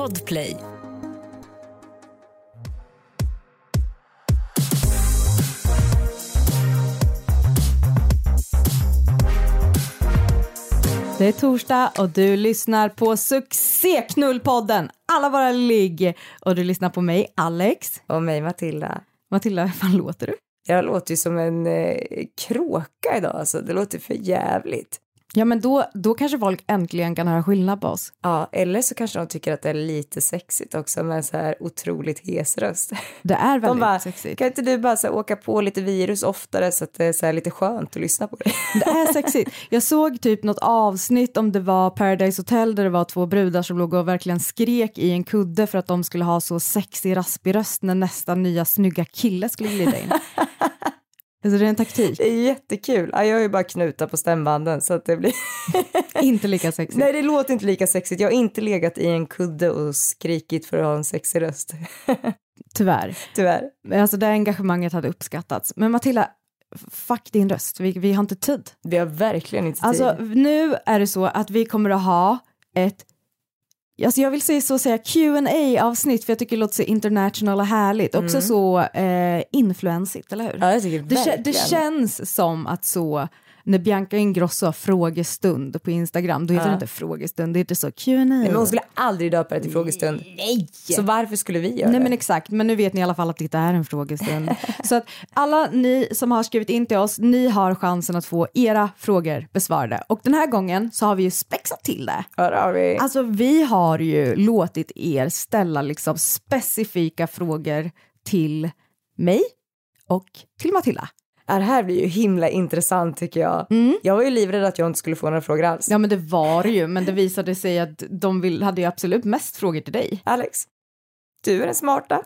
Podplay. Det är torsdag och du lyssnar på succéknullpodden Alla våra ligg och du lyssnar på mig Alex. Och mig Matilda. Matilda, hur fan låter du? Jag låter ju som en eh, kråka idag, alltså. Det låter för jävligt. Ja men då, då kanske folk äntligen kan höra skillnad på oss. Ja, eller så kanske de tycker att det är lite sexigt också med en så här otroligt hes röst. Det är väldigt De bara, sexigt. kan inte du bara så åka på lite virus oftare så att det är så här lite skönt att lyssna på dig? Det är sexigt. Jag såg typ något avsnitt om det var Paradise Hotel där det var två brudar som låg och verkligen skrek i en kudde för att de skulle ha så sexig raspig röst när nästa nya snygga kille skulle glida in. Alltså det är en taktik. Det är jättekul. Ja, jag har ju bara knutar på stämbanden så att det blir... Inte lika sexigt. Nej, det låter inte lika sexigt. Jag har inte legat i en kudde och skrikit för att ha en sexig röst. Tyvärr. Tyvärr. Men Alltså det engagemanget hade uppskattats. Men Matilda, fuck din röst, vi, vi har inte tid. Vi har verkligen inte tid. Alltså nu är det så att vi kommer att ha ett Alltså jag vill säga så säga qa avsnitt för jag tycker det låter så international och härligt. Också så eh, influensigt, eller hur? Mm. Ja, det, verkligen. det känns som att så när Bianca Ingrosso har frågestund på Instagram, då heter det inte frågestund, det heter så Q&A. Nej, men hon skulle aldrig döpa det till frågestund. Nej! Så varför skulle vi göra Nej det? men exakt, men nu vet ni i alla fall att det är en frågestund. så att alla ni som har skrivit in till oss, ni har chansen att få era frågor besvarade. Och den här gången så har vi ju spexat till det. Ja, det har vi. Alltså vi har ju låtit er ställa liksom specifika frågor till mig och till Matilda. Det här blir ju himla intressant tycker jag. Jag var ju livrädd att jag inte skulle få några frågor alls. Ja men det var det ju, men det visade sig att de vill, hade ju absolut mest frågor till dig. Alex, du är den smarta.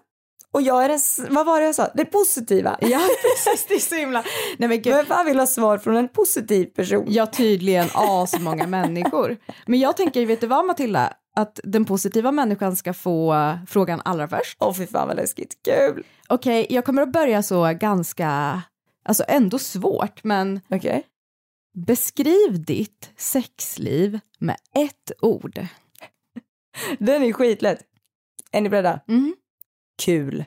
Och jag är den, vad var det jag sa? Det positiva. Ja precis, det är så himla... Nej men gud. Vem fan vill ha svar från en positiv person? Ja, tydligen asmånga människor. Men jag tänker, vet du vad Matilda? Att den positiva människan ska få frågan allra först. Åh fy fan vad läskigt. Kul. Okej, jag kommer att börja så ganska, alltså ändå svårt, men Okej. beskriv ditt sexliv med ett ord. Den är skitlätt. Är ni beredda? Mm. Kul.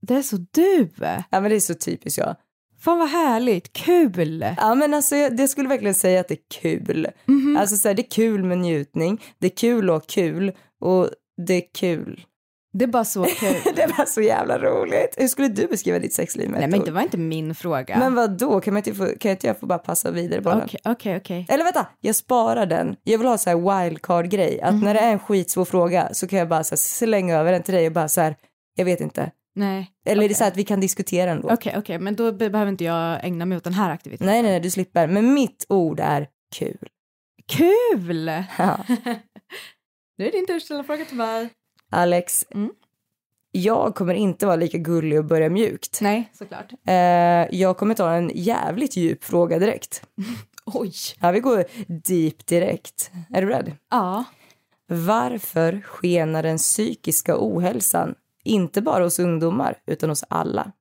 Det är så du. Ja men det är så typiskt jag. Fan vad härligt, kul. Ja men alltså jag, det skulle verkligen säga att det är kul. Mhm. Alltså så här, det är kul med njutning, det är kul att ha kul och det är kul. Det bara så kul. Det var så jävla roligt. Hur skulle du beskriva ditt sexliv med Nej men det var inte min fråga. Men vad då? kan, man inte få, kan inte jag få bara passa vidare på den? Okej, okej, okej. Eller vänta, jag sparar den. Jag vill ha så här wildcard-grej. Att när det är en skitsvår fråga så kan jag bara så slänga över den till dig och bara så här, jag vet inte. Nej. Eller är det så här att vi kan diskutera ändå? Okej, okej, men då be- behöver inte jag ägna mig åt den här aktiviteten. Nej, nej, nej, du slipper. Men mitt ord är kul. Kul! Ja. Nu är det din tur att ställa fråga till mig. Alex, Mm. jag kommer inte vara lika gullig och börja mjukt. Nej, såklart. Eh, jag kommer ta en jävligt djup fråga direkt. Oj. Ja, vi går deep direkt. Är du beredd? Ja. Varför skenar den psykiska ohälsan inte bara hos ungdomar utan hos alla?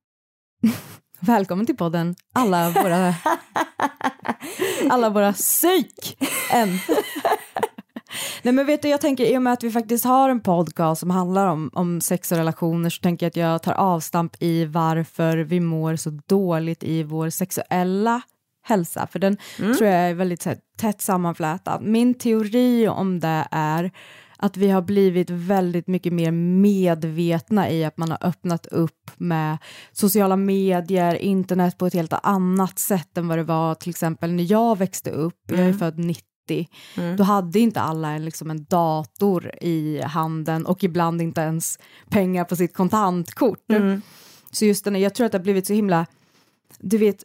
Välkommen till podden alla våra, alla våra psyk än. Nej men vet du, jag tänker i och med att vi faktiskt har en podcast som handlar om, om sex och relationer så tänker jag att jag tar avstamp i varför vi mår så dåligt i vår sexuella hälsa, för den tror jag är väldigt här, tätt sammanflätad. Min teori om det är att vi har blivit väldigt mycket mer medvetna i att man har öppnat upp med sociala medier, internet på ett helt annat sätt än vad det var till exempel när jag växte upp. Jag är född 90. Då hade inte alla en, liksom en dator i handen och ibland inte ens pengar på sitt kontantkort. Så just den, jag tror att det har blivit så himla, du vet,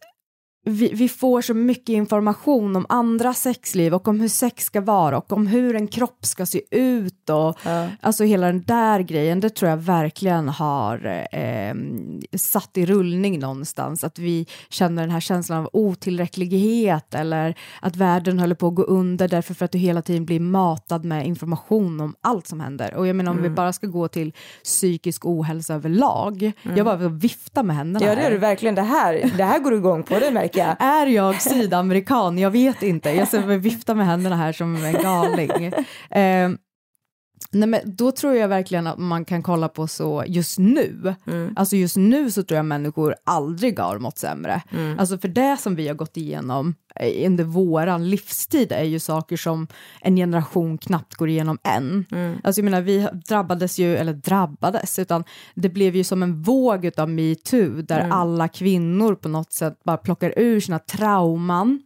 vi, vi får så mycket information om andra sexliv och om hur sex ska vara och om hur en kropp ska se ut och alltså hela den där grejen, det tror jag verkligen har eh, satt i rullning någonstans, att vi känner den här känslan av otillräcklighet eller att världen håller på att gå under därför för att du hela tiden blir matad med information om allt som händer. Och jag menar om vi bara ska gå till psykisk ohälsa överlag, jag bara vifta med händerna Ja, det är du verkligen. Det här, det här går du igång på, det märker jag. Är jag sydamerikan? Jag vet inte. Jag ser vifta med händerna här som en galning. Eh, Nej, men då tror jag verkligen att man kan kolla på så just nu. Alltså just nu så tror jag människor aldrig har mått sämre. Alltså för det som vi har gått igenom under våran livstid är ju saker som en generation knappt går igenom än. Alltså jag menar vi drabbades ju, eller drabbades, utan det blev ju som en våg av metoo där alla kvinnor på något sätt bara plockar ur sina trauman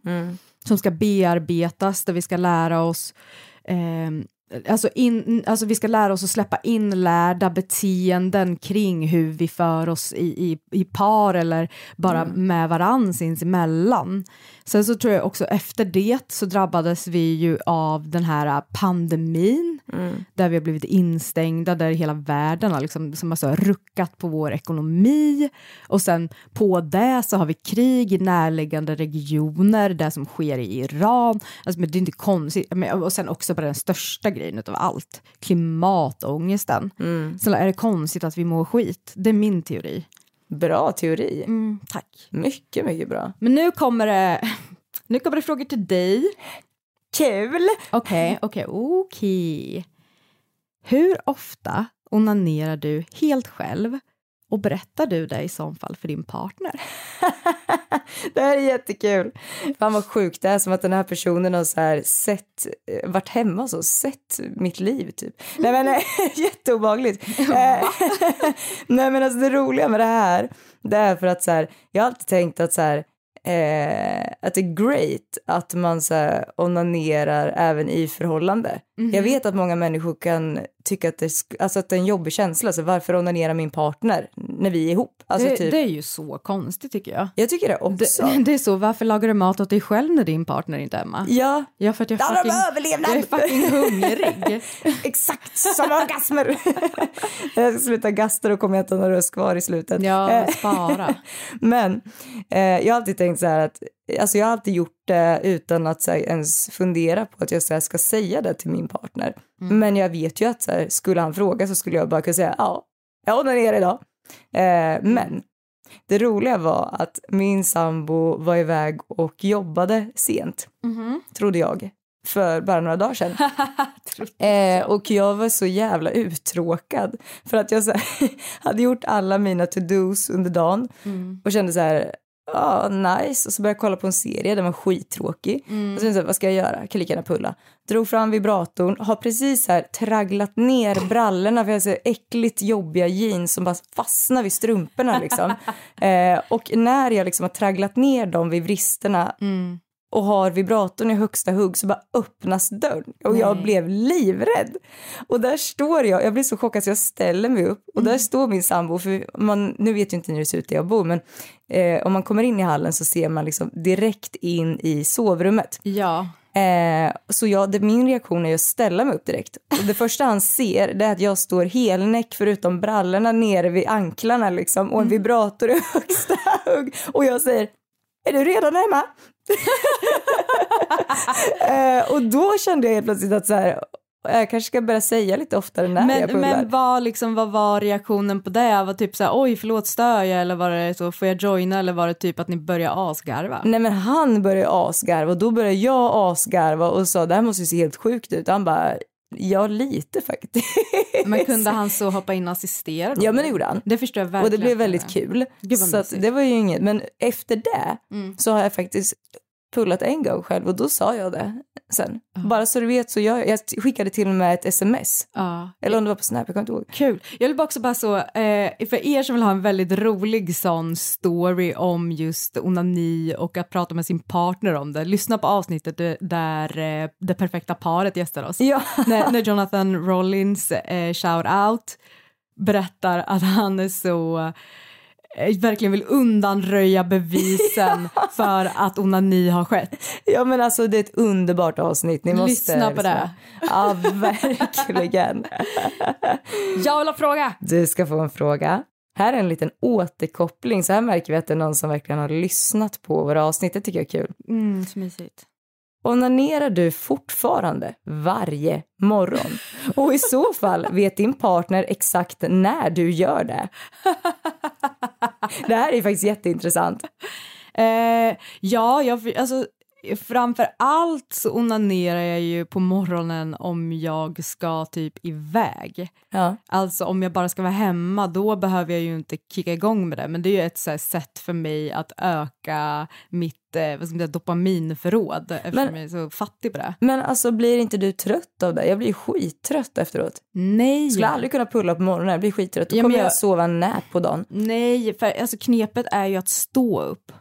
som ska bearbetas, där vi ska lära oss eh, Alltså, in, alltså vi ska lära oss att släppa inlärda beteenden kring hur vi för oss i, i, i par eller bara med varann sinsemellan. Sen så tror jag också efter det så drabbades vi ju av den här pandemin. Där vi har blivit instängda, där hela världen har liksom, som alltså, ruckat på vår ekonomi. Och sen på det så har vi krig i närliggande regioner, det som sker i Iran, alltså, men det är inte konstigt, men, och sen också bara den största grejen utav allt, klimatångesten. Mm. Så är det konstigt att vi mår skit? Det är min teori. Bra teori. Mm, tack. Mycket, mycket bra. Men nu kommer det, nu kommer det frågor till dig. Kul! Okej, okej, okej. Hur ofta onanerar du helt själv och berättar du det i så fall för din partner? det här är jättekul. Fan vad sjukt, det är som att den här personen har så här sett, eh, varit hemma och sett mitt liv typ. Nej men nej, jätteobehagligt. Eh, nej men alltså det roliga med det här, det är för att så här, jag har alltid tänkt att så här, eh, att det är great att man så här, onanerar även i förhållande. Mhm. Jag vet att många människor kan tycka att det, alltså att det är en jobbig känsla. Så varför onanera min partner när vi är ihop? Alltså det, typ, det är ju så konstigt tycker jag. jag tycker det också. Det, det är så, varför lagar du mat åt dig själv när din partner inte är hemma? Ja, Ja, för att jag om fucking, överlevnad. jag är fucking hungrig. exakt som orgasmer. jag ska sluta gasta och kommer jag inte ha någon röst kvar i slutet. Ja, Eh, spara. Men eh, jag har alltid tänkt så här att alltså jag har alltid gjort det utan att här, ens fundera på att jag här, ska säga det till min partner. Men jag vet ju att så här, skulle han fråga så skulle jag bara kunna säga ja, jag onanerar idag. Eh, men det roliga var att min sambo var iväg och jobbade sent, trodde jag, för bara några dagar sedan. Eh, och jag var så jävla uttråkad för att jag så hade gjort alla mina to-dos under dagen och kände så här, ja nice. Och så började jag kolla på en serie, den var skittråkig. Och så jag, vad ska jag göra, jag kan lika gärna pulla. Drog fram vibratorn, har precis här tragglat ner brallorna för jag har så äckligt jobbiga jeans som bara fastnar vid strumporna liksom. eh, och när jag liksom har tragglat ner dem vid vristerna och har vibratorn i högsta hugg så bara öppnas dörren och jag Nej. blev livrädd. Och där står jag, jag blir så chockad så jag ställer mig upp och där står min sambo, för man, nu vet ju inte ni hur det ser ut där jag bor men eh, om man kommer in i hallen så ser man liksom direkt in i sovrummet. Ja. Eh, så jag, det, min reaktion är att ställa mig upp direkt. Och det första han ser det är att jag står helnäck förutom brallorna nere vid anklarna liksom och en vibrator i högsta hugg. Och jag säger, är du redan hemma? eh, och då kände jag helt plötsligt att så här, jag kanske ska börja säga lite oftare när jag Men, pullar. men vad, liksom, vad var reaktionen på det? Var typ så här, oj förlåt stör jag eller var det så, får jag joina eller var det typ att ni började asgarva? Nej men han började asgarva och då började jag asgarva och sa det här måste ju se helt sjukt ut. Han bara, ja lite faktiskt. Men kunde han så hoppa in och assistera? då? Ja men det gjorde han. Det förstår jag verkligen. Och det blev väldigt kul. Så det var ju inget, men efter det Mm. så har jag faktiskt pullat en gång själv och då sa jag det sen. Bara så du vet så jag, jag skickade till och med ett sms. Ja. Eller om det var på Snap, jag kommer inte ihåg. Kul. Jag vill bara också bara så, eh, för er som vill ha en väldigt rolig sån story om just onani och att prata med sin partner om det, lyssna på avsnittet där- där eh, det perfekta paret gästar oss. Ja. när, när Jonathan Rollins, eh, shout out, berättar att han är så eh, verkligen vill undanröja bevisen för att onani har skett. ja men alltså det är ett underbart avsnitt. Ni måste Lyssna på det. Ja verkligen. Jag vill ha fråga! Du ska få en fråga. Här är en liten återkoppling. Så här märker vi att det är någon som verkligen har lyssnat på våra avsnitt. Det tycker jag är kul. Mm, mysigt. Onanerar du fortfarande varje morgon? Och i så fall, vet din partner exakt när du gör det? Det här är faktiskt jätteintressant. Eh, ja, jag, alltså, framför allt så onanerar jag ju på morgonen om jag ska typ iväg. Ja. Alltså om jag bara ska vara hemma då behöver jag ju inte kicka igång med det men det är ju ett så sätt för mig att öka mitt eh, vad ska man säga, dopaminförråd eftersom Men- jag är så fattig på det. Men alltså blir inte du trött av det? Jag blir skittrött efteråt. Nej. Skulle aldrig kunna pulla på morgonen, jag blir skittrött. Då Ja, kommer jag jag- sova en nap på dagen. Nej, för alltså knepet är ju att stå upp.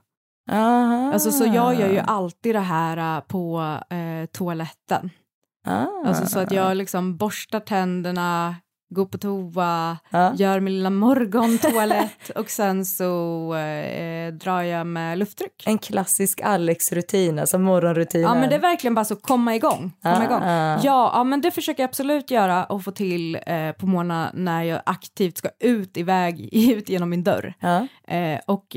Aha. Alltså så jag gör ju alltid det här äh, på eh, toaletten. Ah. Alltså så att jag liksom borstar tänderna, går på toa, Ja. gör min lilla morgontoalett och sen så eh, drar jag med luftdryck. En klassisk Alex-rutin, alltså morgonrutinen. Ja men det är verkligen bara så komma igång. Komma Ah. igång. Ja, ja men det försöker jag absolut göra och få till eh, på morgnarna när jag aktivt ska ut iväg, ut genom min dörr. Eh, och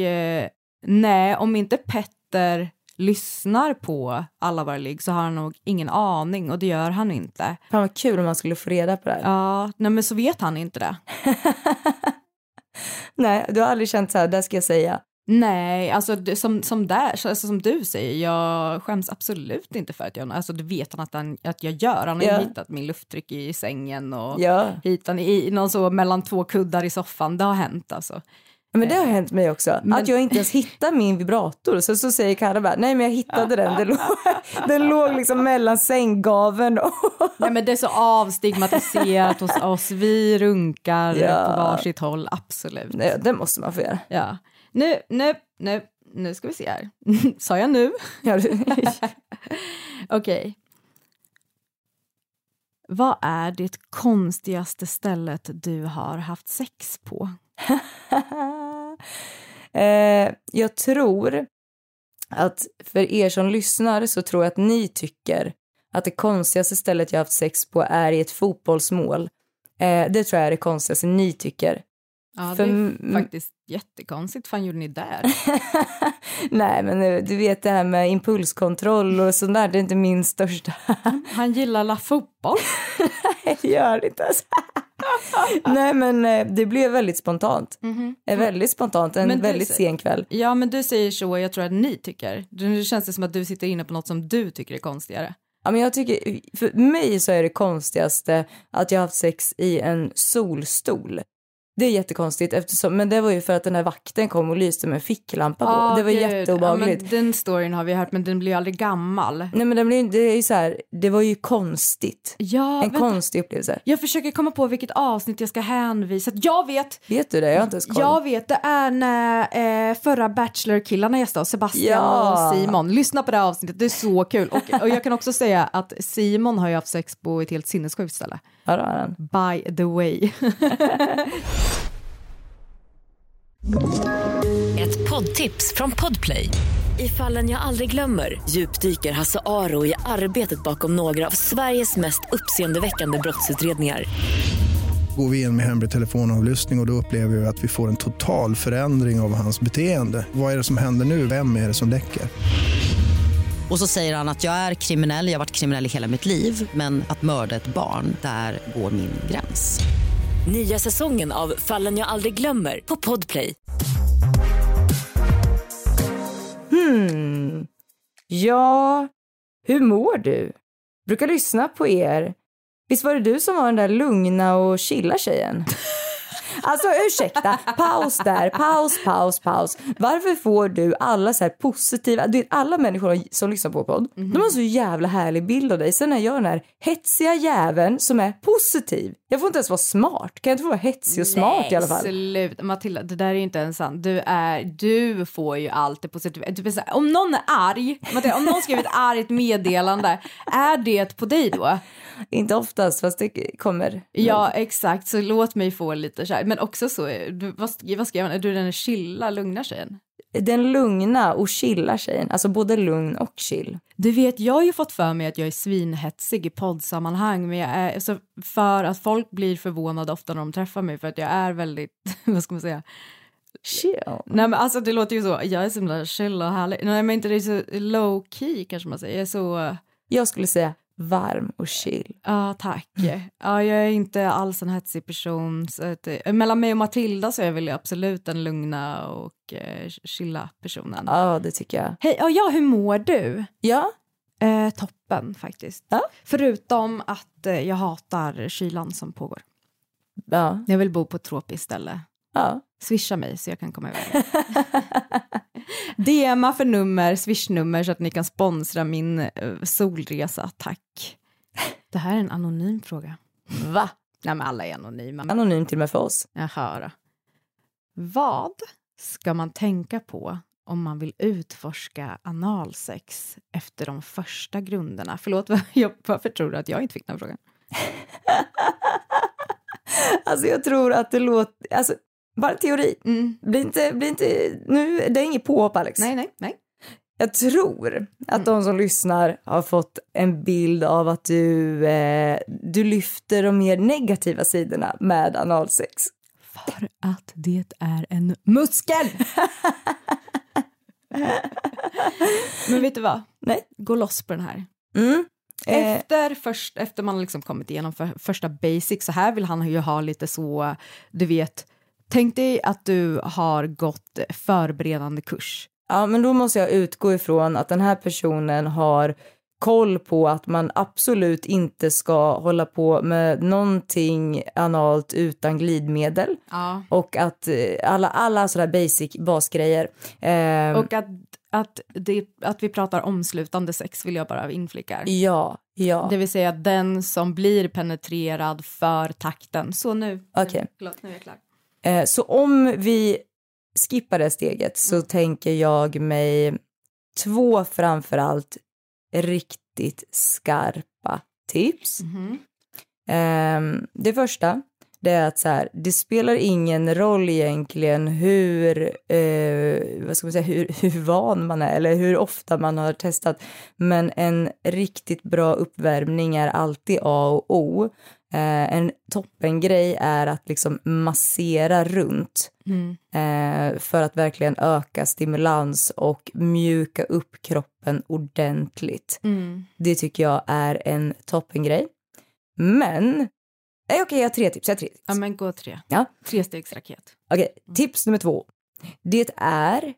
nej, om inte Petter lyssnar på alla våra ligg så har han nog ingen aning och det gör han inte. Fan vad kul om man skulle få reda på det här. Ja, nej men så vet han inte det. Nej, du har aldrig känt så här, det ska jag säga. Nej, alltså som, som, där, så- alltså som du säger, jag skäms absolut inte för att jag, alltså det vet han att, han, att jag gör. Han har Ja. hittat min luftdryck i sängen och Ja. hittat i någon så mellan två kuddar i soffan. Det har hänt alltså. Men det har hänt mig också. Men- Att jag inte ens hittar min vibrator. Så, så säger Kalle bara, nej men jag hittade den. Den låg, den låg liksom mellan sänggaveln och... Nej men det är så avstigmatiserat hos oss, vi runkar Ja. på varsitt håll, absolut. Nej, det måste man få göra. Ja. Nu, nu, nu, nu ska vi se här. Sa jag nu? Ja, du- Okej. Vad är det konstigaste stället du har haft sex på? Eh, jag tror att för er som lyssnar så tror jag att ni tycker att det konstigaste stället jag haft sex på är i ett fotbollsmål. Eh, det tror jag är det konstigaste ni tycker. Ja, För det är faktiskt jättekonstigt. fan gjorde ni där? Nej, men eh, du vet det här med impulskontroll och sånt där, det är inte min största. Han gillar la fotboll. Jag gör inte ens. Nej, men eh, det blev väldigt spontant. Eh, Väldigt spontant, en Men väldigt säger- sen kväll. Ja, men du säger så, jag tror att ni tycker. Nu känns det som att du sitter inne på något som du tycker är konstigare. Ja, men jag tycker, för mig så är det konstigaste att jag har haft sex i en solstol. Det är jättekonstigt eftersom, men det var ju för att den här vakten kom och lyste med en ficklampa på. Ah, det var gud. jätteobehagligt. Ja, den storyn har vi hört, men den blir ju aldrig gammal. Nej men det, blir, det är ju så här, det var ju konstigt. Ja, en konstig upplevelse. Jag försöker komma på vilket avsnitt jag ska hänvisa. Jag vet! Vet du det? Jag har inte ens koll. Jag vet, det är när eh, förra Bachelor-killarna gästade oss, Sebastian Ja. och Simon. Lyssna på det här avsnittet, det är så kul. Och, och jag kan också säga att Simon har ju haft sex på ett helt sinnessjukt ställe. Ja, det har han. By the way. Ett poddtips från Podplay. I fallen jag aldrig glömmer djupdyker Hasse Aro i arbetet bakom några av Sveriges mest uppseendeväckande brottsutredningar. Går vi in med hemlig telefonavlyssning och, och då upplever vi att vi får en total förändring av hans beteende. Vad är det som händer nu? Vem är det som läcker? Och så säger han att jag är kriminell, jag har varit kriminell i hela mitt liv men att mörda ett barn, där går min gräns. Nya säsongen av Fallen jag aldrig glömmer på Podplay. Hmm. Ja, hur mår du? Brukar lyssna på er. Visst var det du som var den där lugna och chilla tjejen? Alltså ursäkta, paus där, paus, paus, paus. Varför får du alla så här positiva, du vet alla människor som lyssnar på podd, Mhm. de har så jävla härlig bild av dig. Sen är jag den här hetsiga jäveln som är positiv. Jag får inte ens vara smart, kan jag inte få vara hetsig och smart i alla fall? Sluta, Matilda, det där är inte ens sant. Du, är, du får ju alltid positivt. Du, vet så här, om någon är arg, Matilda, om någon skriver ett argt meddelande, är det på dig då? Inte oftast, fast det kommer. Ja, exakt. Så låt mig få lite kär. Men också så, du, vad, vad skrev han? Är du den chilla, lugna tjejen? Den lugna och chilla tjejen, alltså både lugn och chill. Du vet, jag har ju fått för mig att jag är svinhetsig i poddsammanhang, men jag är, alltså, för att folk blir förvånade ofta när de träffar mig för att jag är väldigt, vad ska man säga, Chill. Nej men alltså det låter ju så, jag är så himla chill och härlig. Nej men inte det är så low key kanske man säger, jag är så, Jag skulle säga varm och chill. Ja, tack. Ja, jag är inte alls en hetsig person. Att, eh, mellan mig och Matilda så är jag väl absolut den lugna och eh, chilla personen. Ja, det tycker jag. Hej, ja, ja, hur mår du? Ja, Eh, toppen faktiskt. Ja. Förutom att eh, jag hatar kylan som pågår. ja, Jag vill bo på ett tropiskt ställe. Ja. Swisha mig så jag kan komma iväg. DMa för nummer, swishnummer så att ni kan sponsra min eh, solresa, tack. Det här är en anonym fråga. Va? Nej men alla är anonyma. Anonym till och med för oss. Jaha då. Vad ska man tänka på om man vill utforska analsex efter de första grunderna? Förlåt, varför tror du att jag inte fick den frågan? Alltså jag tror att det låter, alltså bara teori. Mm. Bli inte, bli inte, nu, det är inget påhopp Alex. Nej, nej, nej. Jag tror att de som lyssnar har fått en bild av att du, eh, du lyfter de mer negativa sidorna med analsex. För att det är en muskel! Men vet du vad? Nej. Gå loss på den här. Mm. Efter, först, efter man liksom kommit igenom för, första basic, så här vill han ju ha lite så, du vet, tänk dig att du har gått förberedande kurs. ja, men då måste jag utgå ifrån att den här personen har koll på att man absolut inte ska hålla på med någonting analt utan glidmedel Ja. och att eh, alla, alla sådana basic basgrejer. Eh, Och att, att, det, att vi pratar omslutande sex vill jag bara inflika. ja, ja. Det vill säga den som blir penetrerad för takten. Så nu. Okej. Förlåt, nu är jag klar. Eh, så om vi skippar det steget så tänker jag mig två framförallt riktigt skarpa tips. Mhm. Ehm, det första det är att så här, det spelar ingen roll egentligen hur, eh, vad ska man säga, hur, hur van man är eller hur ofta man har testat. Men en riktigt bra uppvärmning är alltid A och O. Eh, en toppengrej är att liksom massera runt Mm. eh, för att verkligen öka stimulans och mjuka upp kroppen ordentligt. Mm. Det tycker jag är en toppengrej. Men, nej okej jag har tre tips, jag har tre tips. Ja, men gå tre. Ja. Trestegsraket. Okej, tips nummer två. Det är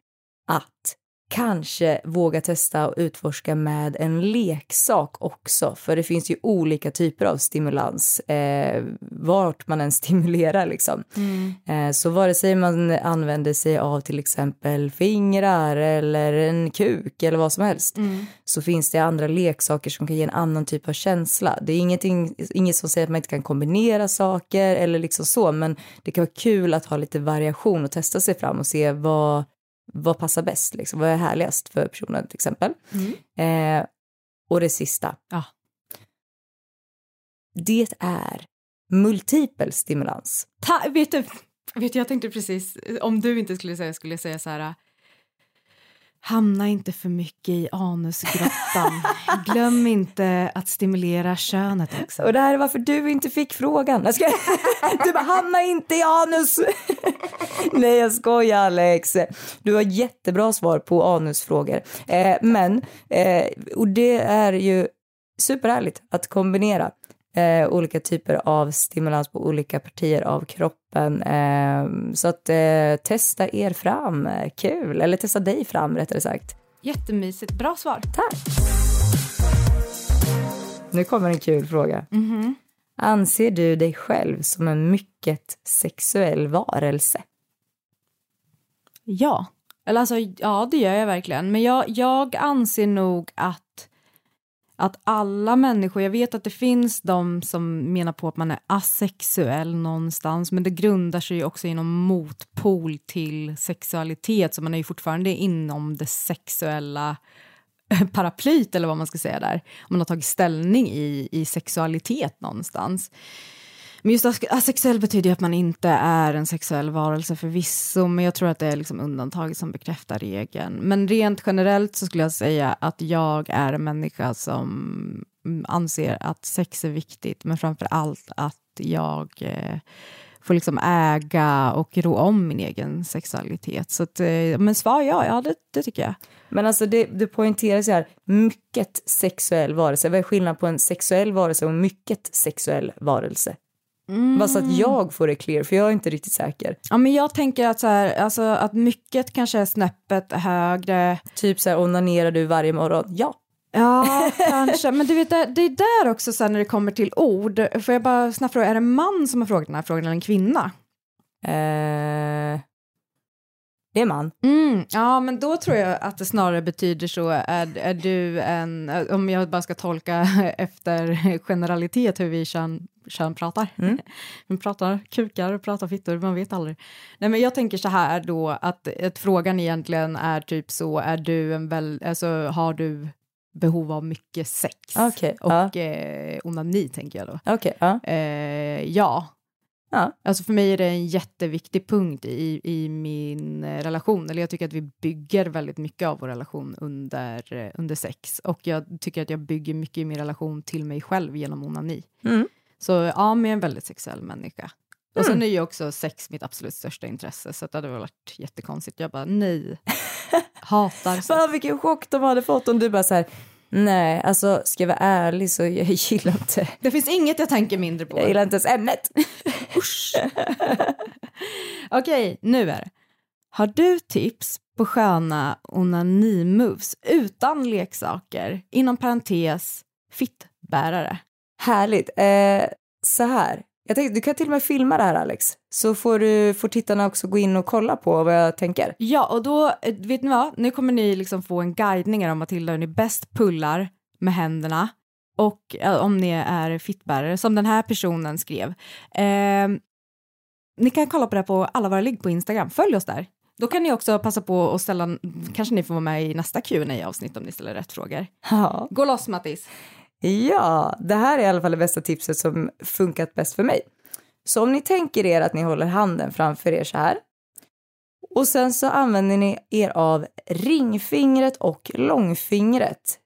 att kanske våga testa och utforska med en leksak också. För det finns ju olika typer av stimulans, eh, vart man än stimulerar liksom. Eh, så vare sig man använder sig av till exempel fingrar eller en kuk eller vad som helst så finns det andra leksaker som kan ge en annan typ av känsla. Det är ingenting, inget som säger att man inte kan kombinera saker eller liksom så, men det kan vara kul att ha lite variation och testa sig fram och se vad, vad passar bäst, liksom. vad är härligast för personen till exempel. Eh, och det sista. Ja. Det är multipel stimulans. Ta, vet, du, vet du, jag tänkte precis, om du inte skulle säga skulle jag säga så här. Hamna inte för mycket i anusgrottan. Glöm inte att stimulera könet också. Och det här är varför du inte fick frågan. Jag ska... Du bara, hamna inte i anus. Nej, jag skojar Alex. Du har jättebra svar på anusfrågor. Eh, men, eh, och det är ju superhärligt att kombinera eh, olika typer av stimulans på olika partier av kroppen. Eh, så att eh, testa er fram, kul. Eller testa dig fram rättare sagt. Jättemysigt, bra svar. Tack. Nu kommer en kul fråga. Anser du dig själv som en mycket sexuell varelse? Ja. Eller alltså, ja det gör jag verkligen. Men jag, jag anser nog att, att alla människor, jag vet att det finns de som menar på att man är asexuell någonstans, men det grundar sig ju också inom motpol till sexualitet, så man är ju fortfarande inom det sexuella eh, paraplyt eller vad man ska säga där. Man har tagit ställning i, i sexualitet någonstans. Men just asexuell betyder ju att man inte är en sexuell varelse förvisso, men jag tror att det är liksom undantaget som bekräftar regeln. Men rent generellt så skulle jag säga att jag är en människa som mm, anser att sex är viktigt, men framför allt att jag eh, får liksom äga och ro om min egen sexualitet. Så att, eh, men svar ja, ja det, det tycker jag. Men alltså det, det poängteras ju här, mycket sexuell varelse. Vad är skillnaden på en sexuell varelse och mycket sexuell varelse? Mm. Bara så att jag får det clear, för jag är inte riktigt säker. Ja, men jag tänker att, så här, alltså, att mycket kanske är snäppet högre. Typ så här, onanerar du varje morgon? Ja. Ja, kanske. Men du vet, det, är där också sen när det kommer till ord. Får jag bara snabbt fråga, är det en man som har frågat den här frågan eller en kvinna? Eh, det är man. Mm, ja, men då tror jag att det snarare betyder så, är, är du en, om jag bara ska tolka efter generalitet hur vi kön, kön pratar. Mm. Vi pratar kukar och pratar fittor, man vet aldrig. Nej, men jag tänker så här då, att, att frågan egentligen är typ så, är du en väl, alltså har du behov av mycket sex okay, och ja. eh, onani tänker jag då. Okay, ja. Eh, ja. ja. Alltså för mig är det en jätteviktig punkt i, i min relation, eller jag tycker att vi bygger väldigt mycket av vår relation under, eh, under sex och jag tycker att jag bygger mycket i min relation till mig själv genom onani. Mm. Så ja, men jag är en väldigt sexuell människa. Och sen mm. är ju också sex mitt absolut största intresse, så det hade varit jättekonstigt. Jag bara nej, hatar sex. Fan vilken chock de hade fått om du bara så här, nej, alltså ska jag vara ärlig så jag gillar inte. Det finns inget jag tänker mindre på. Jag gillar inte ens ämnet. Usch. Okej, nu är det. Har du tips på sköna onani-moves utan leksaker? Inom parentes, fittbärare. Härligt. Eh, så här, jag tänkte, du kan till och med filma det här Alex, så får, du, får tittarna också gå in och kolla på vad jag tänker. Ja, och då, eh, vet ni vad, nu kommer ni liksom få en guidning om Matilda hur ni bäst pullar med händerna och äh, om ni är fittbärare, som den här personen skrev. Eh, ni kan kolla på det på alla våra ligg på Instagram, följ oss där. Då kan ni också passa på att ställa, kanske ni får vara med i nästa qa avsnitt om ni ställer rätt frågor. Ja. Gå loss Mattis! Ja, det här är i alla fall det bästa tipset som funkat bäst för mig. Så om ni tänker er att ni håller handen framför er så här och sen så använder ni er av ringfingret och långfingret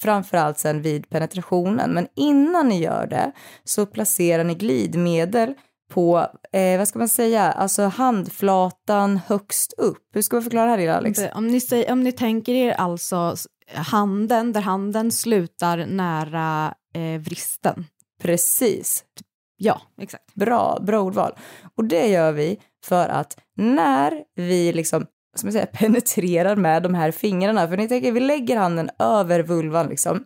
framförallt sen vid penetrationen. Men innan ni gör det så placerar ni glidmedel på, eh, vad ska man säga, alltså handflatan högst upp. Hur ska man förklara det här lilla Alex? Om ni, säger, om ni tänker er alltså handen, där handen slutar nära eh, vristen. Precis. Ja, exakt. Bra, bra ordval. Och det gör vi för att när vi liksom som jag säger, penetrerar med de här fingrarna, för ni tänker vi lägger handen över vulvan liksom,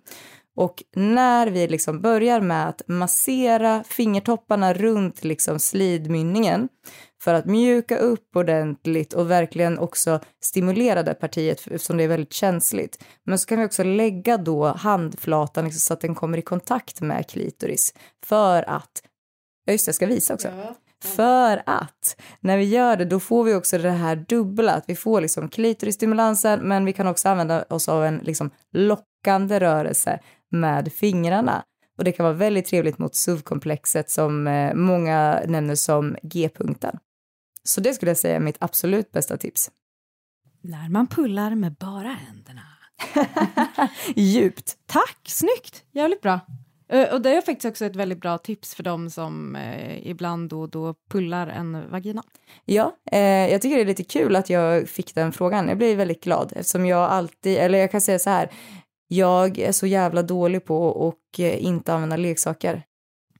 och när vi liksom börjar med att massera fingertopparna runt liksom slidmynningen för att mjuka upp ordentligt och verkligen också stimulera det partiet eftersom det är väldigt känsligt. Men så kan vi också lägga då handflatan liksom så att den kommer i kontakt med klitoris för att, ja just det, jag ska visa också. Ja. För att när vi gör det då får vi också det här dubbla, att vi får liksom klitorisstimulansen men vi kan också använda oss av en liksom lockande rörelse med fingrarna. Och det kan vara väldigt trevligt mot SUV-komplexet som eh, många nämner som G-punkten. Så det skulle jag säga är mitt absolut bästa tips. När man pullar med bara händerna. Djupt. Tack, snyggt! Jävligt bra. Och det är faktiskt också ett väldigt bra tips för dem som eh, ibland då och då pullar en vagina. Ja, eh, jag tycker det är lite kul att jag fick den frågan. Jag blir väldigt glad eftersom jag alltid, eller jag kan säga så här, jag är så jävla dålig på att eh, inte använda leksaker.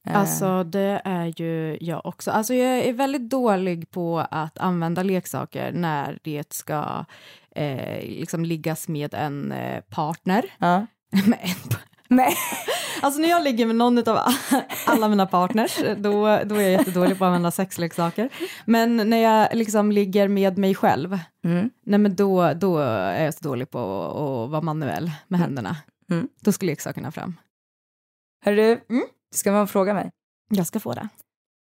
Eh. Alltså det är ju jag också. Alltså jag är väldigt dålig på att använda leksaker när det ska eh, liksom liggas med en eh, partner. Ja. med en, Nej. Alltså när jag ligger med någon av alla mina partners, då, då är jag jättedålig på att använda sexleksaker. Men när jag liksom ligger med mig själv, mm. nej men då, då är jag så dålig på att vara manuell med mm. händerna. Mm. Då ska leksakerna fram. Hörru, mm? Ska man fråga mig? Jag ska få det.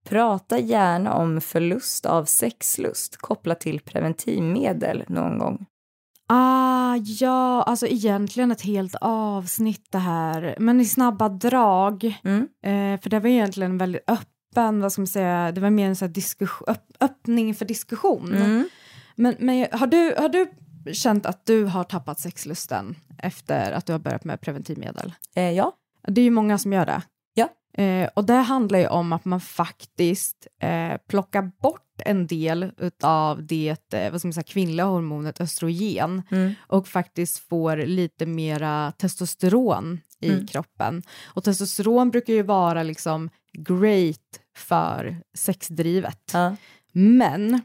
Prata gärna om förlust av sexlust kopplat till preventivmedel någon gång. Ah, ja, alltså egentligen ett helt avsnitt det här, men i snabba drag. Mm. Eh, för det var egentligen väldigt öppen, vad ska man säga, det var mer en så diskussion, öpp, öppning för diskussion. Mm. Men, men har, du, har du känt att du har tappat sexlusten efter att du har börjat med preventivmedel? Eh, ja. Det är ju många som gör det. Eh, och det handlar ju om att man faktiskt eh, plockar bort en del av det eh, vad ska man säga, kvinnliga hormonet östrogen Mm. och faktiskt får lite mera testosteron i Mm. kroppen. Och testosteron brukar ju vara liksom great för sexdrivet. Ja. Men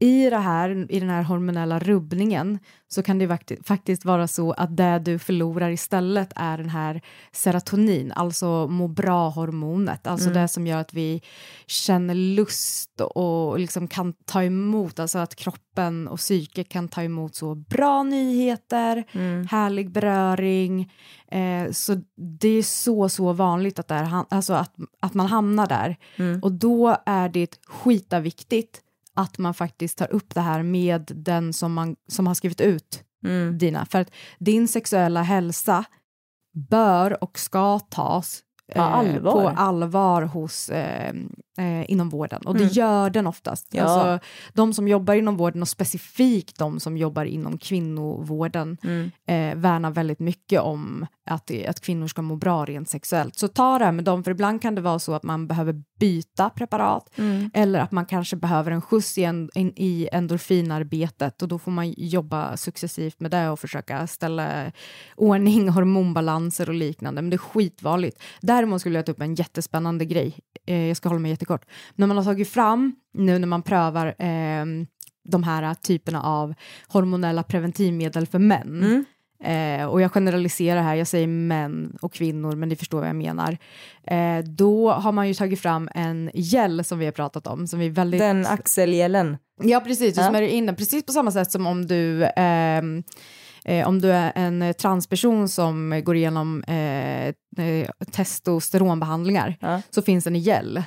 i, det här, i den här hormonella rubbningen så kan det fakti- faktiskt vara så att det du förlorar istället är den här serotonin, alltså må bra-hormonet, alltså det som gör att vi känner lust och liksom kan ta emot, alltså att kroppen och psyket kan ta emot så bra nyheter, härlig beröring. Eh, så det är så, så vanligt att, det är, alltså att, att man hamnar där. Och då är det skitaviktigt att man faktiskt tar upp det här med den som, man, som har skrivit ut Mm. dina. För att din sexuella hälsa bör och ska tas På allvar. på allvar hos, eh, eh, inom vården. Och det Mm. gör den oftast. Ja. Alltså, de som jobbar inom vården och specifikt de som jobbar inom kvinnovården Mm. eh, värnar väldigt mycket om att, att kvinnor ska må bra rent sexuellt. Så ta det här med dem, för ibland kan det vara så att man behöver byta preparat Mm. eller att man kanske behöver en skjuts i, en, in, i endorfinarbetet och då får man jobba successivt med det och försöka ställa ordning, hormonbalanser och liknande. Men det är skitvanligt. Däremot skulle jag ta upp en jättespännande grej. Eh, jag ska hålla mig jättekort. När man har tagit fram, nu när man prövar ehm, de här typerna av hormonella preventivmedel för män. Mm. Eh, och jag generaliserar här, jag säger män och kvinnor, men ni förstår vad jag menar. Eh, då har man ju tagit fram en gel som vi har pratat om, som vi är väldigt... Den axelgelen. Ja, precis, du Ja. smörjer in den precis på samma sätt som om du ehm, Eh, om du är en eh, transperson som går igenom eh, eh, testosteronbehandlingar Ja. så finns den i gel.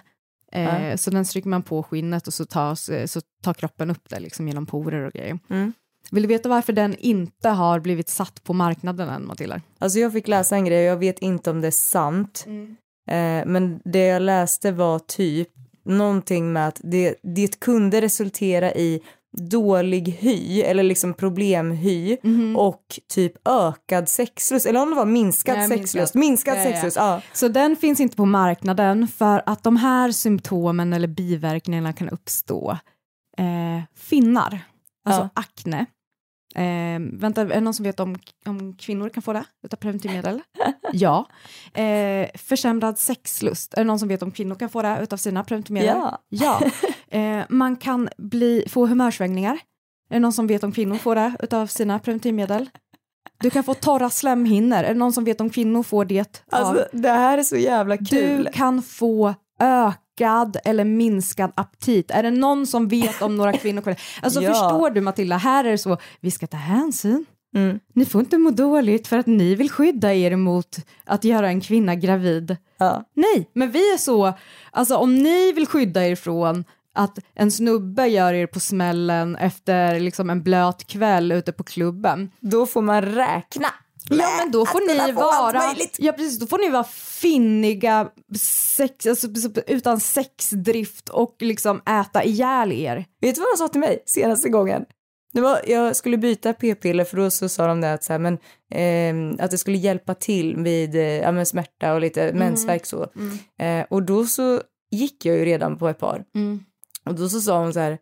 Ja. Så den stryker man på skinnet och så, tas, så tar kroppen upp det liksom genom porer och grejer. Mm. Vill du veta varför den inte har blivit satt på marknaden än, Matilda? Alltså jag fick läsa en grej jag vet inte om det är sant. Eh, men det jag läste var typ någonting med att det, det kunde resultera i dålig hy eller liksom problemhy och typ ökad sexlust eller om det var minskad Nej, sexlust. minskat. Minskad Ja, ja. sexlust, ja. Så den finns inte på marknaden för att de här symptomen eller biverkningarna kan uppstå. Eh, finnar, alltså Ja. akne. Eh, vänta, är det någon som vet om, om kvinnor kan få det utav preventivmedel? ja. Eh, försämrad sexlust, är det någon som vet om kvinnor kan få det utav sina preventivmedel? Ja. ja. Eh, man kan bli, få humörsvängningar. Är det någon som vet om kvinnor får det utav sina preventivmedel? Du kan få torra slemhinnor. Är det någon som vet om kvinnor får det? av- Alltså det här är så jävla kul. du kan få ökad eller minskad aptit. Är det någon som vet om några kvinnor? får det? Alltså Ja. förstår du Matilda, här är det så, vi ska ta hänsyn. Mm. Ni får inte må dåligt för att ni vill skydda er mot att göra en kvinna gravid. Ja. Nej, men vi är så, alltså om ni vill skydda er från att en snubbe gör er på smällen efter liksom en blöt kväll ute på klubben. Då får man räkna. Ja men då får ni vara, ja precis, då får ni vara finniga, sex, alltså, utan sexdrift och liksom äta ihjäl er. Vet du vad de sa till mig senaste gången? Det var, jag skulle byta p-piller för då så sa de det att, så här, men, ehm, att det skulle hjälpa till vid eh, ja, men smärta och lite mensvärk så. Eh, och då så gick jag ju redan på ett par. Och då så sa hon så här,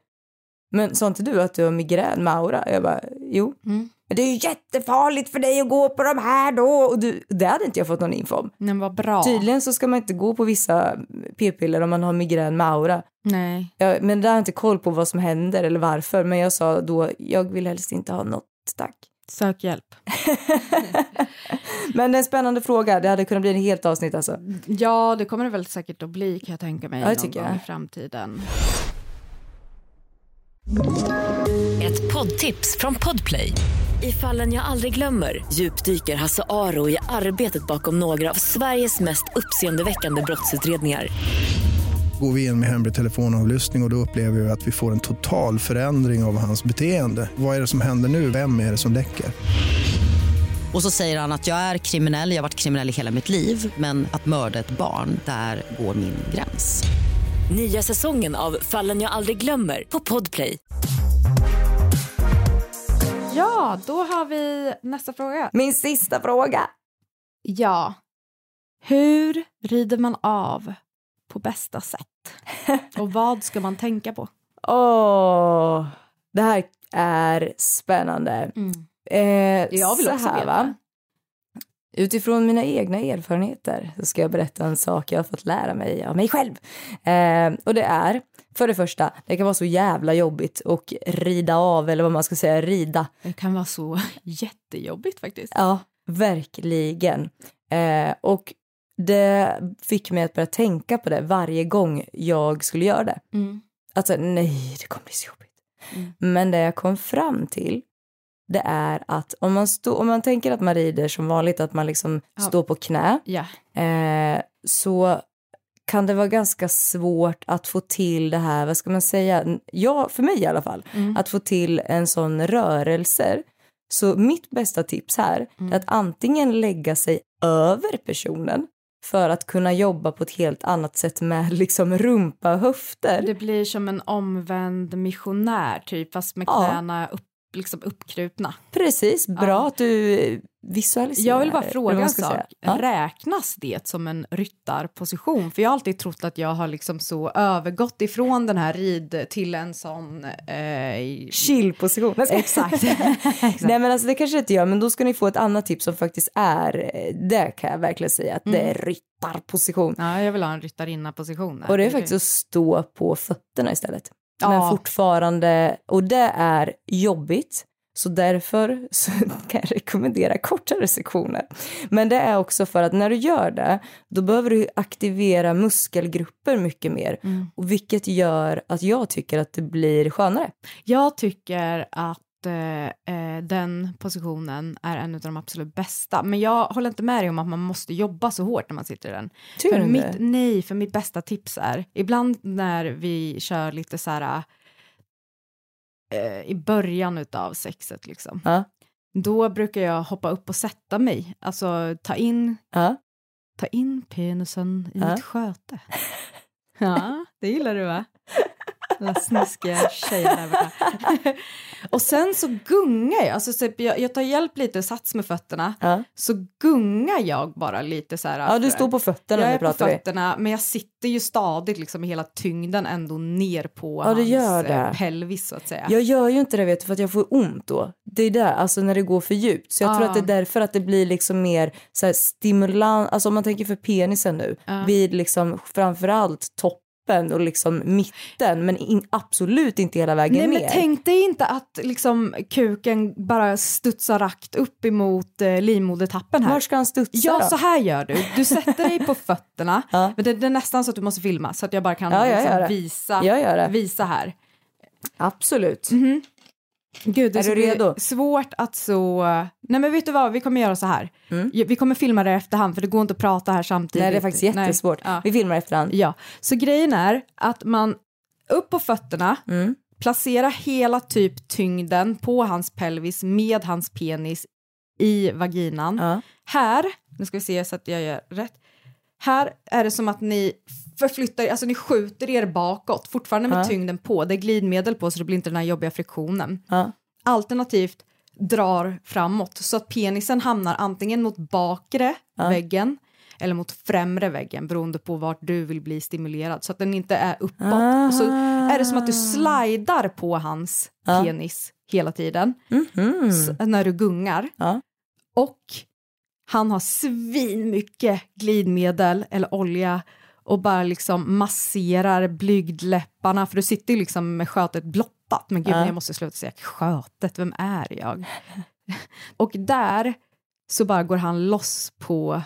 men sa inte du att du har migrän med aura? Jag bara, jo. Mm. Men det är ju jättefarligt för dig att gå på de här då. Och du, det hade inte jag fått någon info om. Men vad bra. Tydligen så ska man inte gå på vissa p-piller om man har migrän med aura. Nej. Jag, men där har jag inte koll på vad som händer eller varför. Men jag sa då, jag vill helst inte ha något, tack. Sök hjälp. Men en spännande fråga, det hade kunnat bli en helt avsnitt alltså. Ja, det kommer det väl säkert att bli kan jag tänka mig Ja, det någon gång jag. i framtiden. Ett poddtips från Podplay. I fallen jag aldrig glömmer djupdyker Hasse Aro i arbetet bakom några av Sveriges mest uppseendeväckande brottsutredningar. Går vi in med hemlig telefonavlyssning och, och då upplever vi att vi får en total förändring av hans beteende. Vad är det som händer nu? Vem är det som läcker? Och så säger han att jag är kriminell, jag har varit kriminell i hela mitt liv men att mörda ett barn, där går min gräns. Nya säsongen av Fallen jag aldrig glömmer på Podplay. Ja, då har vi nästa fråga. Min sista fråga. Ja. Hur rider man av på bästa sätt? Och vad ska man tänka på? Åh, det här är spännande. Eh, Jag vill så också här, veta. va? Utifrån mina egna erfarenheter så ska jag berätta en sak jag har fått lära mig av mig själv. Eh, och det är, för det första, det kan vara så jävla jobbigt att rida av, eller vad man ska säga, rida. Det kan vara så jättejobbigt faktiskt. Ja, verkligen. Eh, och det fick mig att börja tänka på det varje gång jag skulle göra det. Mm. Alltså nej, det kommer bli så jobbigt. Mm. Men det jag kom fram till, det är att om man, stå, om man tänker att man rider som vanligt, att man liksom Ja. står på knä, Ja. eh, så kan det vara ganska svårt att få till det här, vad ska man säga, ja, för mig i alla fall, Mm. att få till en sån rörelse. Så mitt bästa tips här Mm. är att antingen lägga sig över personen för att kunna jobba på ett helt annat sätt med liksom rumpa och höfter. Det blir som en omvänd missionär typ, fast med Ja. knäna upp, liksom uppkrupna. Precis, bra Ja. att du visualiserar. Jag vill bara fråga en sak. Ja. Räknas det som en ryttarposition? För jag har alltid trott att jag har liksom så övergått ifrån den här rid till en sån... Eh, Chillposition. Exakt. Exakt. Nej men alltså det kanske inte gör, men då ska ni få ett annat tips som faktiskt är, eh, det kan jag verkligen säga att det är ryttarposition. Ja, jag vill ha en ryttarinna-position. Och det är faktiskt att stå på fötterna istället. Ja. Men fortfarande, och det är jobbigt. Så därför så kan jag rekommendera kortare sektioner. Men det är också för att när du gör det, då behöver du aktivera muskelgrupper mycket mer. Mm. Och vilket gör att jag tycker att det blir skönare. Jag tycker att eh, eh, den positionen är en av de absolut bästa. Men jag håller inte med dig om att man måste jobba så hårt när man sitter i den. Tycker för du mitt, nej, för mitt bästa tips är, ibland när vi kör lite så här eh, i början av sexet liksom, Ja. då brukar jag hoppa upp och sätta mig, alltså ta in, Ja. ta in penisen i Ja. mitt sköte. Ja, det gillar du va? Den där snuskiga tjejen där borta. Och sen så gungar jag, alltså typ jag, jag tar hjälp lite, sats med fötterna, Ja. så gungar jag bara lite så här. ja, du står på fötterna jag nu är på pratar vi. fötterna, men jag sitter ju stadigt liksom med hela tyngden ändå ner på Ja, hans eh, pelvis så att säga. Jag gör ju inte det vet du, för att jag får ont då. Det är där, alltså när det går för djupt. Så jag tror Ja. att det är därför att det blir liksom mer så här stimulans, alltså om man tänker för penisen nu, vid liksom framförallt toppen och liksom mitten, men in, absolut inte hela vägen Nej ner. men tänk dig inte att liksom kuken bara studsar rakt upp emot eh, livmodertappen här. Var ska han studsa Ja, då? så här gör du. Du sätter dig på fötterna, Ja. men det, det är nästan så att du måste filma så att jag bara kan Ja, jag liksom visa, visa här. Absolut. Gud, Är du redo? svårt att så... Nej men vet du vad, vi kommer göra så här. Mm. Vi kommer filma det efterhand för det går inte att prata här samtidigt. Nej, det är faktiskt jättesvårt. Ja. Vi filmar efterhand. ja, så grejen är att man upp på fötterna, Mm. placera hela typ tyngden på hans pelvis med hans penis i vaginan. Ja. Här, nu ska vi se så att jag gör rätt. Här är det som att ni förflyttar, alltså ni skjuter er bakåt, fortfarande med Ja. tyngden på. Det är glidmedel på så det blir inte den här jobbiga friktionen. Ja. Alternativt drar framåt så att penisen hamnar antingen mot bakre Ja. väggen eller mot främre väggen beroende på vart du vill bli stimulerad så att den inte är uppåt. Ah. Och så är det som att du slidar på hans Ja. penis hela tiden Mhm. s- när du gungar. Ja. Och han har svin mycket glidmedel eller olja och bara liksom masserar blygdläpparna för du sitter ju liksom med skötet blottat. Men gud, Ja. jag måste sluta säga skötet, vem är jag? och där så bara går han loss på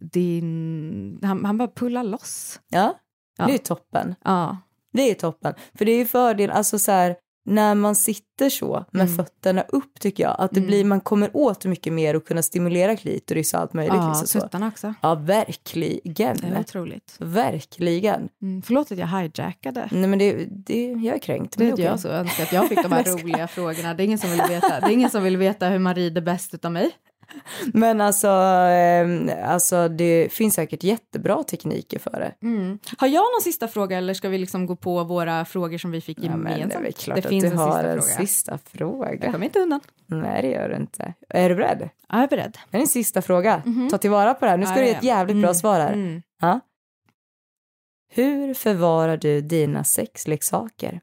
din... Han, han bara pullar loss. ja, Ja. det är toppen. Ja. Det är toppen. För det är ju fördel, alltså så här, när man sitter så med Mm. fötterna upp tycker jag, att det Mm. blir, man kommer åt mycket mer och kunna stimulera klitoris och allt möjligt. Ja, liksom tuttarna också. ja verkligen. Det är otroligt. Verkligen. Mm, förlåt att jag hijackade. Nej men det, det, jag är kränkt. Det är okej. jag så önskar att jag fick de här roliga frågorna. Det är ingen som vill veta, det är ingen som vill veta hur man rider bäst utav mig. Men alltså, eh, alltså det finns säkert jättebra tekniker för det. Mm. Har jag någon sista fråga eller ska vi liksom gå på våra frågor som vi fick Ja, men gemensamt? det är klart det att finns du en har sista en fråga. sista Jag fråga. kommer inte undan. Nej, det gör du inte. Är du beredd? Ja, jag är beredd. Det är en sista fråga. Ta tillvara på det här. Nu ska Ja, du ge ja, ett ja. jävligt bra Mm, svar här. Mm. Ja. Hur förvarar du dina sexleksaker?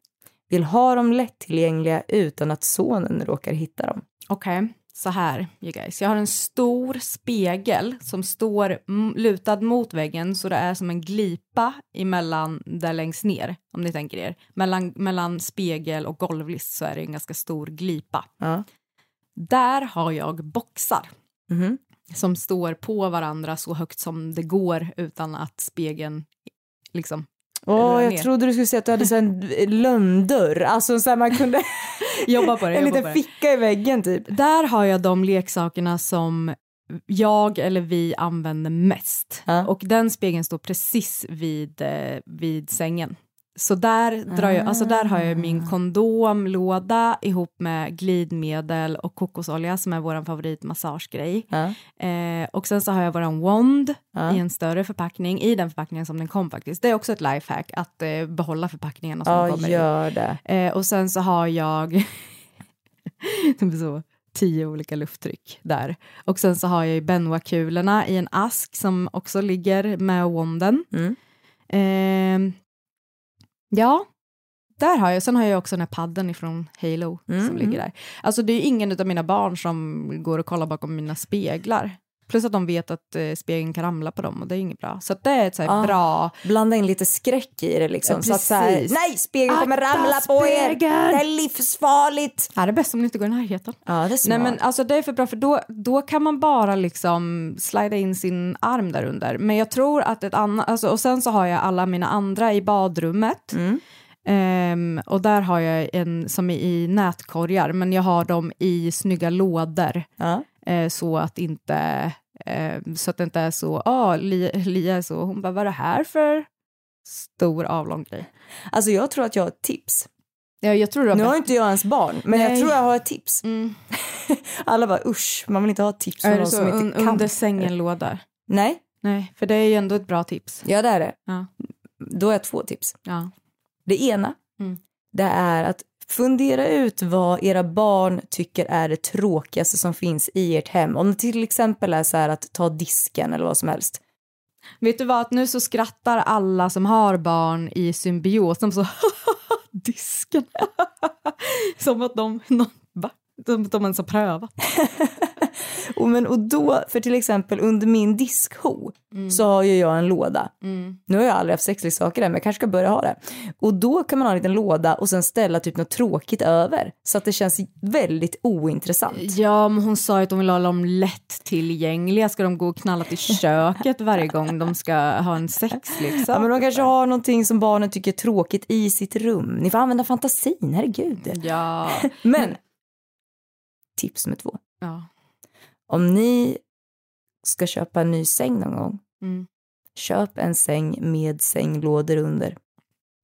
Vill ha dem lättillgängliga utan att sonen råkar hitta dem. Okej, så här you guys. Jag har en stor spegel som står lutad mot väggen så det är som en glipa emellan där längst ner, om ni tänker er. Mellan, mellan spegel och golvlist så är det en ganska stor glipa. Ja. Där har jag boxar Mhm. som står på varandra så högt som det går utan att spegeln liksom... Åh, jag ner. trodde du skulle säga att du hade så en lönndörr. Alltså så här man kunde... Jobba på det, en liten ficka i väggen typ. Där har jag de leksakerna som jag eller vi använder mest. Ja. Och den spegeln står precis vid, eh, vid sängen. Så där, drar jag, alltså där har jag Ah. min kondomlåda ihop med glidmedel och kokosolja som är vår favoritmassagegrej. Ja. Eh, och sen så har jag våran wand Ja. i en större förpackning, i den förpackningen som den kom faktiskt. Det är också ett lifehack att eh, behålla förpackningarna som Ja, kommer gör det. Eh, och sen så har jag så, tio olika lufttryck där. Och sen så har jag ju Benoit-kulorna i en ask som också ligger med wanden. Mm. Ja, där har jag. Sen har jag också den här padden ifrån Halo Mm, som ligger där. Alltså det är ingen av mina barn som går och kollar bakom mina speglar. Plus att de vet att eh, spegeln kan ramla på dem och det är inget bra. Så det är ett så Ah. bra... Blanda in lite skräck i det liksom. Ja, så att så här, nej spegeln kommer Akta ramla på er. spegeln! Det är livsfarligt. Ja, det är bäst om ni inte går i närheten. Ja, det är smart. Nej men alltså det är för bra för då, då kan man bara liksom slida in sin arm där under. Men jag tror att ett annat, alltså, och sen så har jag alla mina andra i badrummet. Mm. Ehm, och där har jag en som är i nätkorgar men jag har dem i snygga lådor. Ja. Eh, så att inte eh, så att det inte är så, ja Lia, Lia är så, hon bara vad är det här för stor avlång grej? Alltså jag tror att jag har ett tips. Ja, jag tror du har Nu har inte jag ens barn, men jag Nej. tror jag har ett tips. mm. Alla bara usch, man vill inte ha tips från någon så som inte un, kan. under sängen-låda? Nej, Nej, för det är ju ändå ett bra tips. ja det är det. Ja. Då har jag två tips. Ja. Det ena, Mm. det är att fundera ut vad era barn tycker är det tråkigaste som finns i ert hem. Om det till exempel är så här att ta disken eller vad som helst. Vet du vad, nu så skrattar alla som har barn i symbios, de så disken. som att de, någon, va? Att de ens har prövat. Och, men, och då, för till exempel under min diskho Mm. så har ju jag en låda. Nu har jag aldrig haft sexleksaker där men jag kanske ska börja ha det. Och då kan man ha en liten låda och sen ställa typ något tråkigt över. Så att det känns väldigt ointressant. Ja, men hon sa ju att de vill ha dem lättillgängliga. Ska de gå och knalla till köket varje gång de ska ha en sexleksak? Ja, men de kanske har någonting som barnen tycker är tråkigt i sitt rum. Ni får använda fantasin, herregud. Ja. Men, tips nummer två. ja. Om ni ska köpa en ny säng någon gång, Mm. köp en säng med sänglådor under.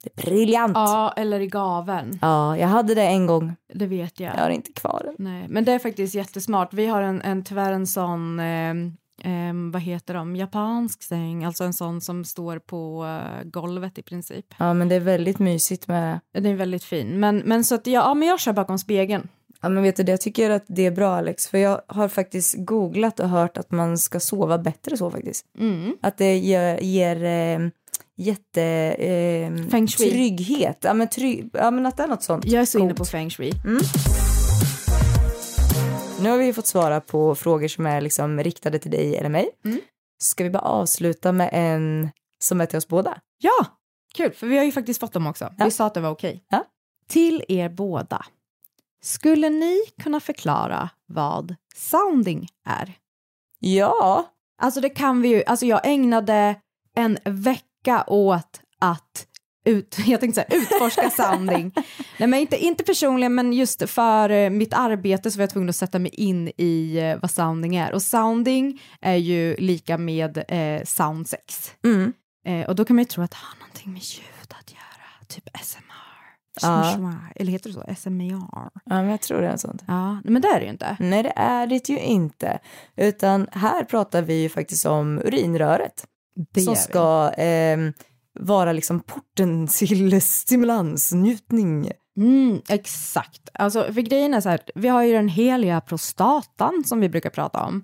Det är briljant. Ja. ja, eller i gaveln. jag hade det en gång. Det vet jag. Jag har inte kvar den. Nej, men det är faktiskt jättesmart. Vi har en, en tyvärr en sån, ehm, ehm, vad heter de, japansk säng, alltså en sån som står på eh, golvet i princip. Ja, men det är väldigt mysigt med... Den är väldigt fin. Men, men så att jag, ja, men jag kör bakom spegeln. Ja, men vet du det, jag tycker att det är bra Alex, för jag har faktiskt googlat och hört att man ska sova bättre så faktiskt. Mm. Att det ger, ger eh, jätte... Eh, Feng shui. Trygghet. Ja men, trygg, ja, men att det är något sånt. Jag är så inne på feng shui. Nu har vi fått svara på frågor som är liksom riktade till dig eller mig. Mm. Ska vi bara avsluta med en som är till oss båda? Ja, kul, för vi har ju faktiskt fått dem också. Ja. Vi sa att det var okej. Ja. Till er båda. Skulle ni kunna förklara vad sounding är? Ja. Alltså det kan vi ju, alltså jag ägnade en vecka åt att ut, jag tänkte säga utforska sounding. Nej men inte, inte personligen men just för eh, mitt arbete så var jag tvungen att sätta mig in i eh, vad sounding är. Och sounding är ju lika med eh, soundsex. Mm. Eh, och då kan man ju tro att det har någonting med ljud att göra, typ Schmishma. Eller heter det så? SMER? Ja, men jag tror det är något sånt. Ja, men det är det ju inte. Nej, det är det ju inte. Utan här pratar vi ju faktiskt om urinröret. Det som ska ehm, vara liksom porten till stimulans, njutning. Mm, exakt. Alltså, för grejen är så här, vi har ju den heliga prostatan som vi brukar prata om.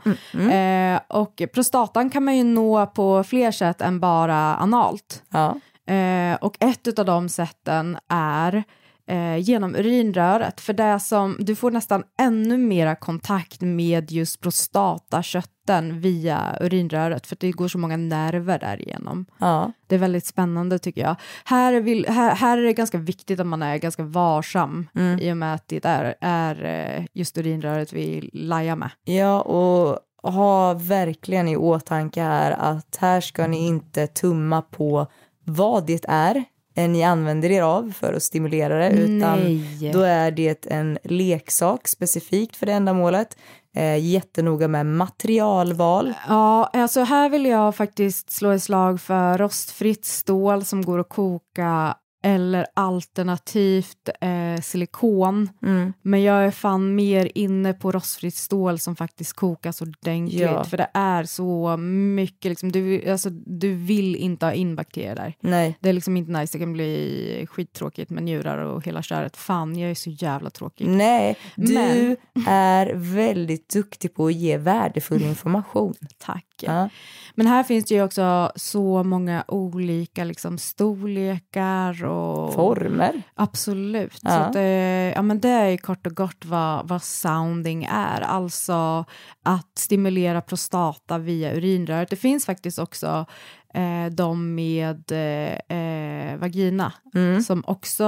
Eh, och prostatan kan man ju nå på fler sätt än bara analt. Ja. Eh, och ett av de sätten är eh, genom urinröret. För det som, du får nästan ännu mera kontakt med just prostatakötten via urinröret för det går så många nerver därigenom. ja. Det är väldigt spännande tycker jag. Här, vill, här, här är det ganska viktigt att man är ganska varsam i och med att det är, är eh, just urinröret vi lajar med. Ja, och ha verkligen i åtanke här att här ska ni inte tumma på vad det är ni använder er av för att stimulera det, utan Nej. då är det en leksak specifikt för det ändamålet. Eh, jättenoga med materialval. Ja, alltså här vill jag faktiskt slå ett slag för rostfritt stål som går att koka eller alternativt eh, silikon. Mm. Men jag är fan mer inne på rostfritt stål som faktiskt kokas ordentligt. Ja. För det är så mycket, liksom, du, alltså, du vill inte ha in bakterier där. Nej, Det är liksom inte nice, det kan bli skittråkigt med njurar och hela köret. Fan, jag är så jävla tråkig. nej, du Men- är väldigt duktig på att ge värdefull information. Tack. Ja. Men här finns det ju också så många olika liksom, storlekar och... Former. Absolut. Ja. Så att, eh, ja, men det är ju kort och gott vad, vad sounding är. Alltså att stimulera prostata via urinröret. Det finns faktiskt också eh, de med eh, eh, vagina Mm. som, också,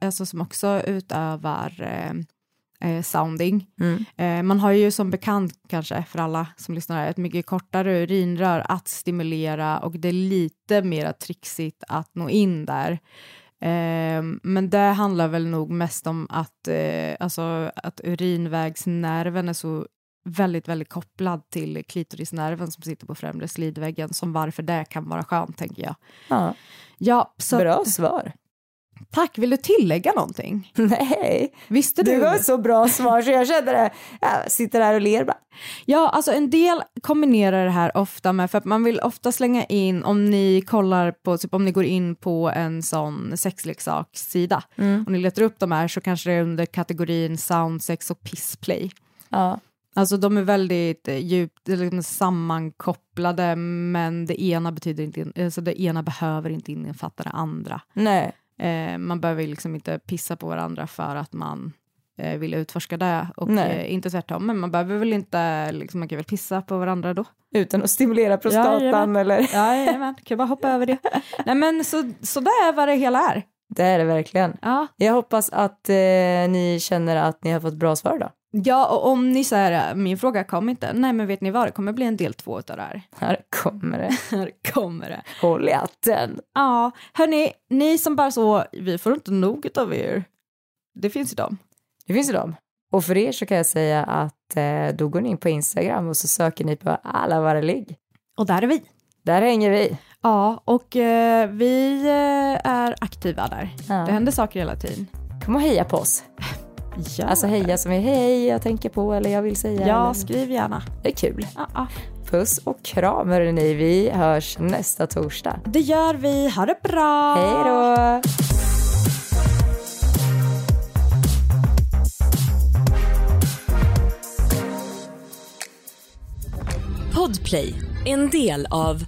alltså, som också utövar eh, eh, sounding. Mm. Eh, man har ju som bekant kanske för alla som lyssnar ett mycket kortare urinrör att stimulera och det är lite mer trixigt att nå in där. Eh, men det handlar väl nog mest om att, eh, alltså, att urinvägsnerven är så väldigt, väldigt kopplad till klitorisnerven som sitter på främre slidväggen, som varför det kan vara skönt, tänker jag. Ja, Ja, så bra svar. Tack. Vill du tillägga någonting? Nej, Visste du? har ett så bra svar så jag kände det. Jag sitter här och ler bara. Ja, alltså en del kombinerar det här ofta med, för att man vill ofta slänga in, om ni kollar på, typ om ni går in på en sån sexleksakssida och ni letar upp de här så kanske det är under kategorin sound, sex och pissplay. Ja. Alltså de är väldigt eh, djupt liksom sammankopplade men det ena betyder inte, alltså det ena behöver inte innefatta det andra. Nej, Eh, man behöver liksom inte pissa på varandra för att man eh, vill utforska det och eh, inte tvärtom. Men man behöver väl inte, liksom, man kan väl pissa på varandra då? utan att stimulera prostatan Jajamän. eller? Jajamän, kan jag bara hoppa över det. Nej men så, så där är vad det hela är. Det är det verkligen. Ja. Jag hoppas att eh, ni känner att ni har fått bra svar då. Ja, och om ni säger min fråga kom inte, nej men vet ni vad, det kommer bli en del två utav det här. Här kommer det. Här kommer det. Håll i hatten. Ja, hörni, ni som bara så, vi får inte nog av er. Det finns ju dem. Det finns ju dem. Och för er så kan jag säga att eh, då går ni in på Instagram och så söker ni på alla våra ligg. Och där är vi. Där hänger vi. Ja, och eh, vi eh, är aktiva där. Ja. Det händer saker hela tiden. Kom och heja på oss. Ja, Alltså heja som är hej, jag tänker på eller jag vill säga. ja eller- skriv gärna. Det är kul. Ja, ja. Puss och kram hörni, vi hörs nästa torsdag. Det gör vi. Ha det bra! Hej då! Podplay, en del av